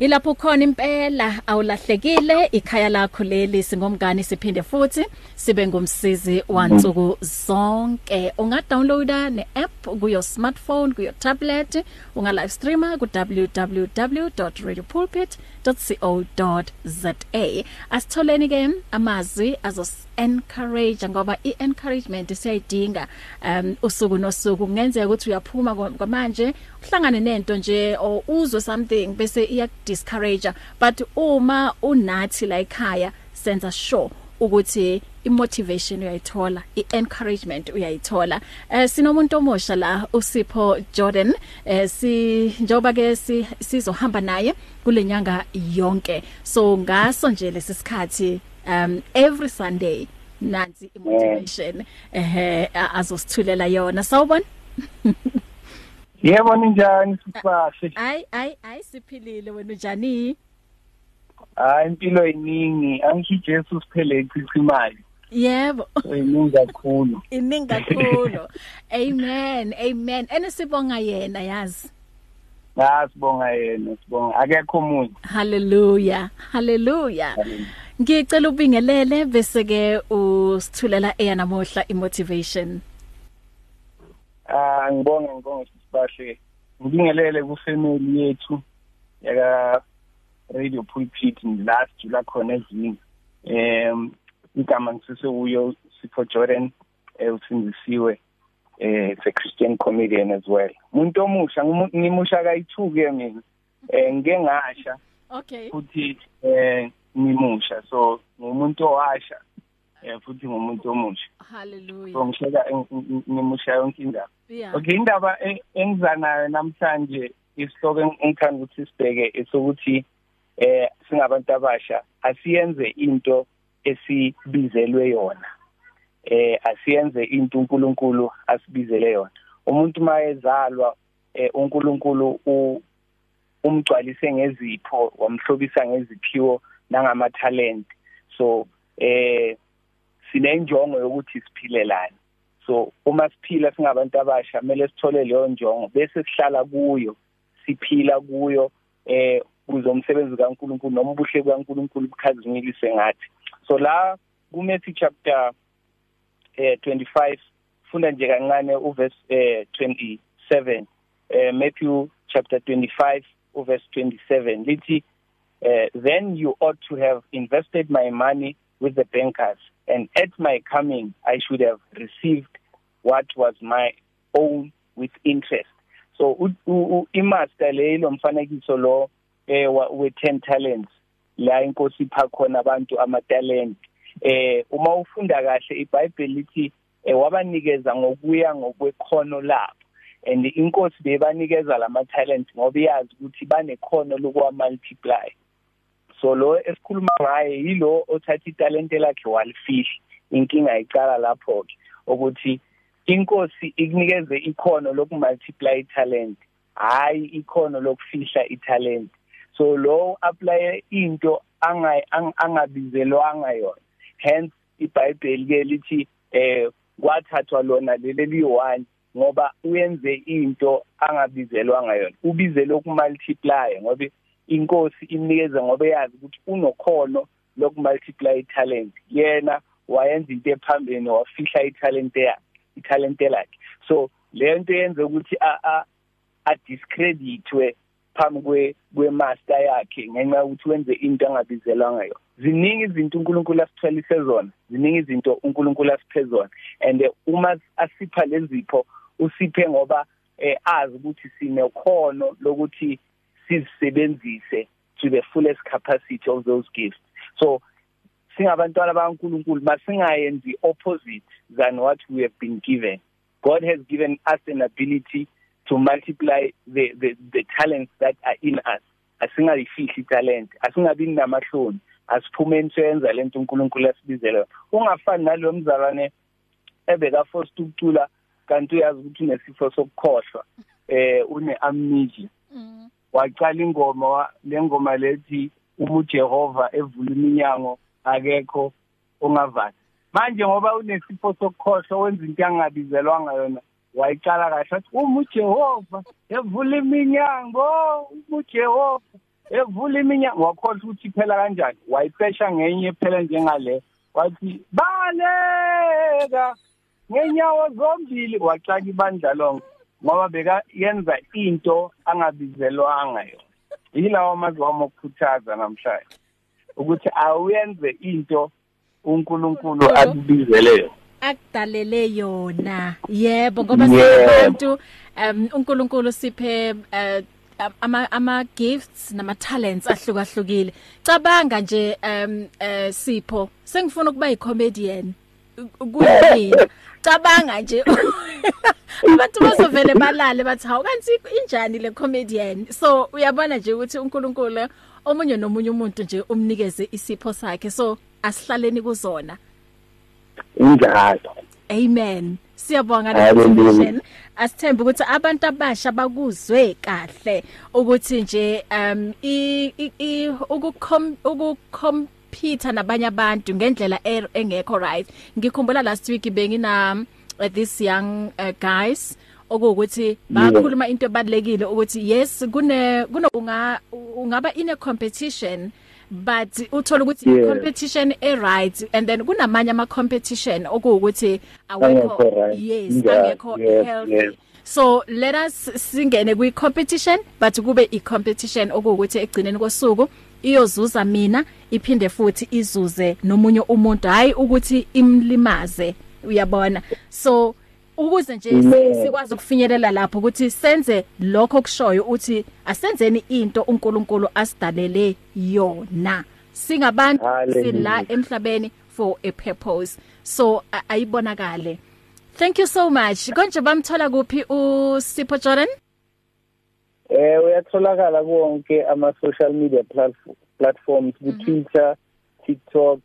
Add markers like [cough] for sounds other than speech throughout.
Ilapho khona impela awulahlekile ikhaya lakho leli singomngani siphinde futhi sibe ngumsizi wansuku zonke. Unga downloada ne app kuyo smartphone kuyo tablet unga live streamer ku www.radiopulpit.co.za asitholeni ke amazwi azos encourage ngoba i-encouragement siyayidinga um usuku nosuku. Kungenzeka ukuthi uyaphuma kwamanje uhlangane nento nje or uzwe something bese iya discourage but uma unathi la ekhaya senza sure ukuthi imotivation uyayithola iencouragement uyayithola. Eh sinomuntu omusha la usipho Jordan. Eh si njoba ke si sizohamba naye kulenyanga yonke. So ngaso nje lesisikhathi um every sunday nansi imotivation eh azosithulela yona. Sawubona? [laughs] Yebo ninjani sipashe ay ay ay siphilile wena unjani Hayi impilo yiningi angithi Jesu siphele ichichimali Yebo. Iningi kakhulu. [laughs] Iningi kakhulu. Amen. Amen. Enisibonga yena yazi. Ya sibonga yena sibonga akekho umuntu. Hallelujah. Hallelujah. Ngicela ubingelele bese ke usithulela eyanamohla imotivation. Ah ngibonga ngibonga sibahle. Ngibingelele ku family yethu yaka Radio Pulpit last July khona ezinye. Em igama ngisise uyo Sipho Jordan usindisiwe eh a Christian comedian as well. Umuntu omusha ngimusha kayithuke mina. Eh ngike ngasha. Okay. Futhi eh ngimusha so ngumuntu owasha futhi ngumuntu omusha. Hallelujah. So ngishaka ngimusha yonke indaba. Okay indaba engizanayo namhlanje isihloko engithanda ukuthi sibheke esokuthi eh singabantu abasha asiyenze into esibizelwe yona eh asiyenze into uNkulunkulu asibizele yona umuntu mayezalwa eh uNkulunkulu umgcwalise ngezipho wamhlobisa ngeziphiwo nangama talent so eh sinenjongo yokuthi siphilelane. So uma siphila singabantu abasha kumele sithole leyo njongo bese sihlala kuyo siphila kuyo eh kuzomsebenzi kaNkuluNkulu noma ubuhle kaNkuluNkulu bukhazimilise ngathi. So la ku Matthew chapter eh 25 funda nje kancane uverse eh 27 eh Matthew chapter 25 uverse 27 lithi uh, then you ought to have invested my money with the bankers. And at my coming I should have received what was my own with interest. So imaster le lo mfanekiso lo eh we 10 talents la inkosi ipha khona abantu ama talent eh uma ufunda kahle iBhayibheli lithi wabanikeza ngokuya ngokwekhono labo. And inkosi bebanikeza lama talent ngoba iyazi ukuthi banekhono lokwa multiply so lo esikhuluma ngaye yilo othatha italente lakhe walifihla inkinga icala lapho ke ukuthi inkosi ikunikeze ikhono lokumultiply talent hayi ikhono lokufihla italent. So lo apply into angabizelwanga yona. Hence iBhayibheli ke lithi eh kwathathwa lona leli liyi1 ngoba uyenze into angabizelwanga yona. Ubizele ukumultiply ngoba inkosi imnikeza ngoba yazi ukuthi unokhono lokumultiply talent yena wayenza into ephambene wafihla italent yakhe italent lakhe. So le nto yenza ukuthi a a discreditwe phambi kwe kwemaster yakhe ngenxa ukuthi wenze into angabizelwanga yona. Ziningi izinto uNkulunkulu asithelise zona ziningi izinto uNkulunkulu asiphe zona. And uma asipha lezipho usiphe ngoba eh azi ukuthi sinekhono lokuthi sizisebenzise to the fullest capacity of those gifts. So singabantwana bakaNkulunkulu masingayenzi opposite than what we have been given. God has given us an ability to multiply the the the talents that are in us. Asingayifihli talent asingabi namahloni. Asiphumeni senza lento uNkulunkulu asibizela ungafani nalo mzalwane ebeka forced ukucula kanti uyazi ukuthi unesifo sokukhohlwa eh une amnesia waqala ingoma lengoma lethi uma uJehova evula iminyango akekho ongavali manje ngoba unesifo sokukhohlwa wenza into yangabizelwanga yona wayiqala kahle wathi uma uJehova evula iminyango uma uJehova evula iminyango. Wakhohlwa ukuthi phela kanjani wayipesha ngenye phela njengale wathi baleka ngenyawo zombili. Waxaka ibandla lonke. Ngoba beka yenza into angabizelwanga yona. Yilawo amazwi wami okukhuthaza namhlanje ukuthi awuyenze into uNkulunkulu akubizele yona. Akudalele yona. Yebo ngoba singabantu um uNkulunkulu siphe uh, ama ama gifts nama talents ahlukahlukile. Cabanga nje um uh, sipho sengifuna ukuba yicomedian. Kuyini? Cabanga nje. Abantu bazovele balale bathi hawu kanti injani le comedian so uyabona nje ukuthi uNkulunkulu omunye nomunye umuntu nje umnikeze isipho sakhe. So asihlaleni kuzona. Injalo amen. Siyabonga le asithembe ukuthi abantu abasha bakuzwe kahle ukuthi nje um i ukukom ukucompete nabanye abantu ngendlela er, engekho right ngikhumbula last week bengina uh, this young uh, guys okuwukuthi bakhuluma into ebalekile ukuthi yes kune kuno unga ungaba in a competition but uthola ukuthi yeah. competition e right and then kunamanye ama competition okuwukuthi awekho right. yes yeah, angekho yes, healthy yes. So let us singene kwi competition but kube i competition okuwukuthi egcineni kosuku iyozuza mina iphinde futhi izuze nomunye umuntu hayi ukuthi imlimaze uyabona? So ukuze nje sikwazi ukufinyelela lapho ukuthi senze lokho kushoyo uthi asenzeni into uNkulunkulu asidalele yona. Singabantu sila emhlabeni for a purpose. So ayibonakale. Thank you so much. Konje bamthola kuphi uSipho Jordan? Eh uyatholakala konke ama social media platforms ku Twitter TikTok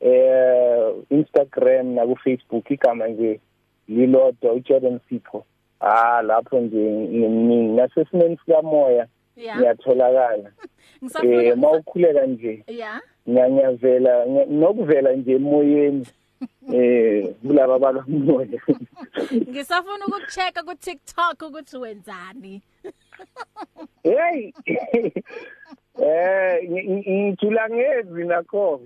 eh Instagram na ku Facebook igama nje lilodwa uJordan Sipho. Ah lapho nje ngimini nasesimeni sikamoya ngiyatholakala. [laughs] Eh mawukhuleka nje yeah. ngiyanyavela nokuvela nje emoyeni. Eh kulaba bakamoya. Ngisafuna ukukuchecka ku TikTok ukuthi wenzani. Hey! Eh ngithula ngezi nakho.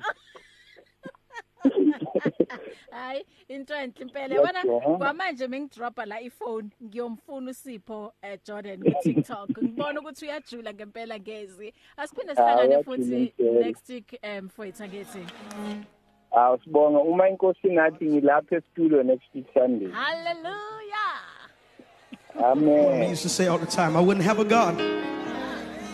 Hayi into enhle impela. Wena kwamanje mengidropa la iphone ngiyomfuna usipho eh Jordan ku TikTok ngibona ukuthi uyajula ngempela ngezi. Asiphinde sihlangane futhi next week um for ithagethi Ah sibonga uma inkosi nathi ngilapha estudio next week Sunday Hallelujah Amen I used to say all the time I wouldn't have a God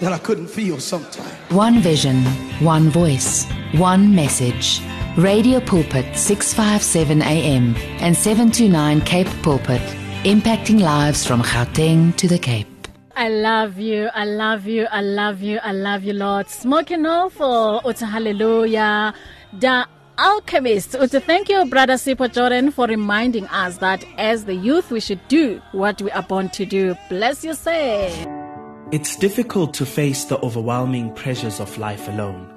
that I couldn't feel sometimes One vision one voice one message Radio Pulpit 657 AM and 729 Cape Pulpit, impacting lives from Gauteng to the Cape. I love you. I love you. I love you. I love you, Lord. Smoking off for Uta Hallelujah. Da Alchemist. Uta thank you, Brother Sipo Jordan, for reminding us that as the youth, we should do what we are born to do. Bless you, say. It's difficult to face the overwhelming pressures of life alone.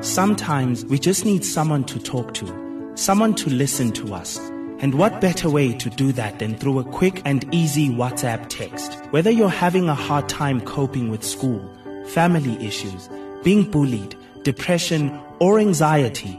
Sometimes we just need someone to talk to, someone to listen to us. And what better way to do that than through a quick and easy WhatsApp text? Whether you're having a hard time coping with school, family issues, being bullied, depression, or anxiety,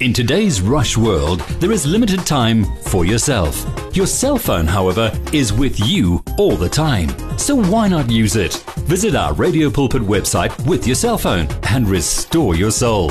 In today's rush world, there is limited time for yourself. Your cell phone, however, is with you all the time. So why not use it? Visit our Radio Pulpit website with your cell phone and restore your soul.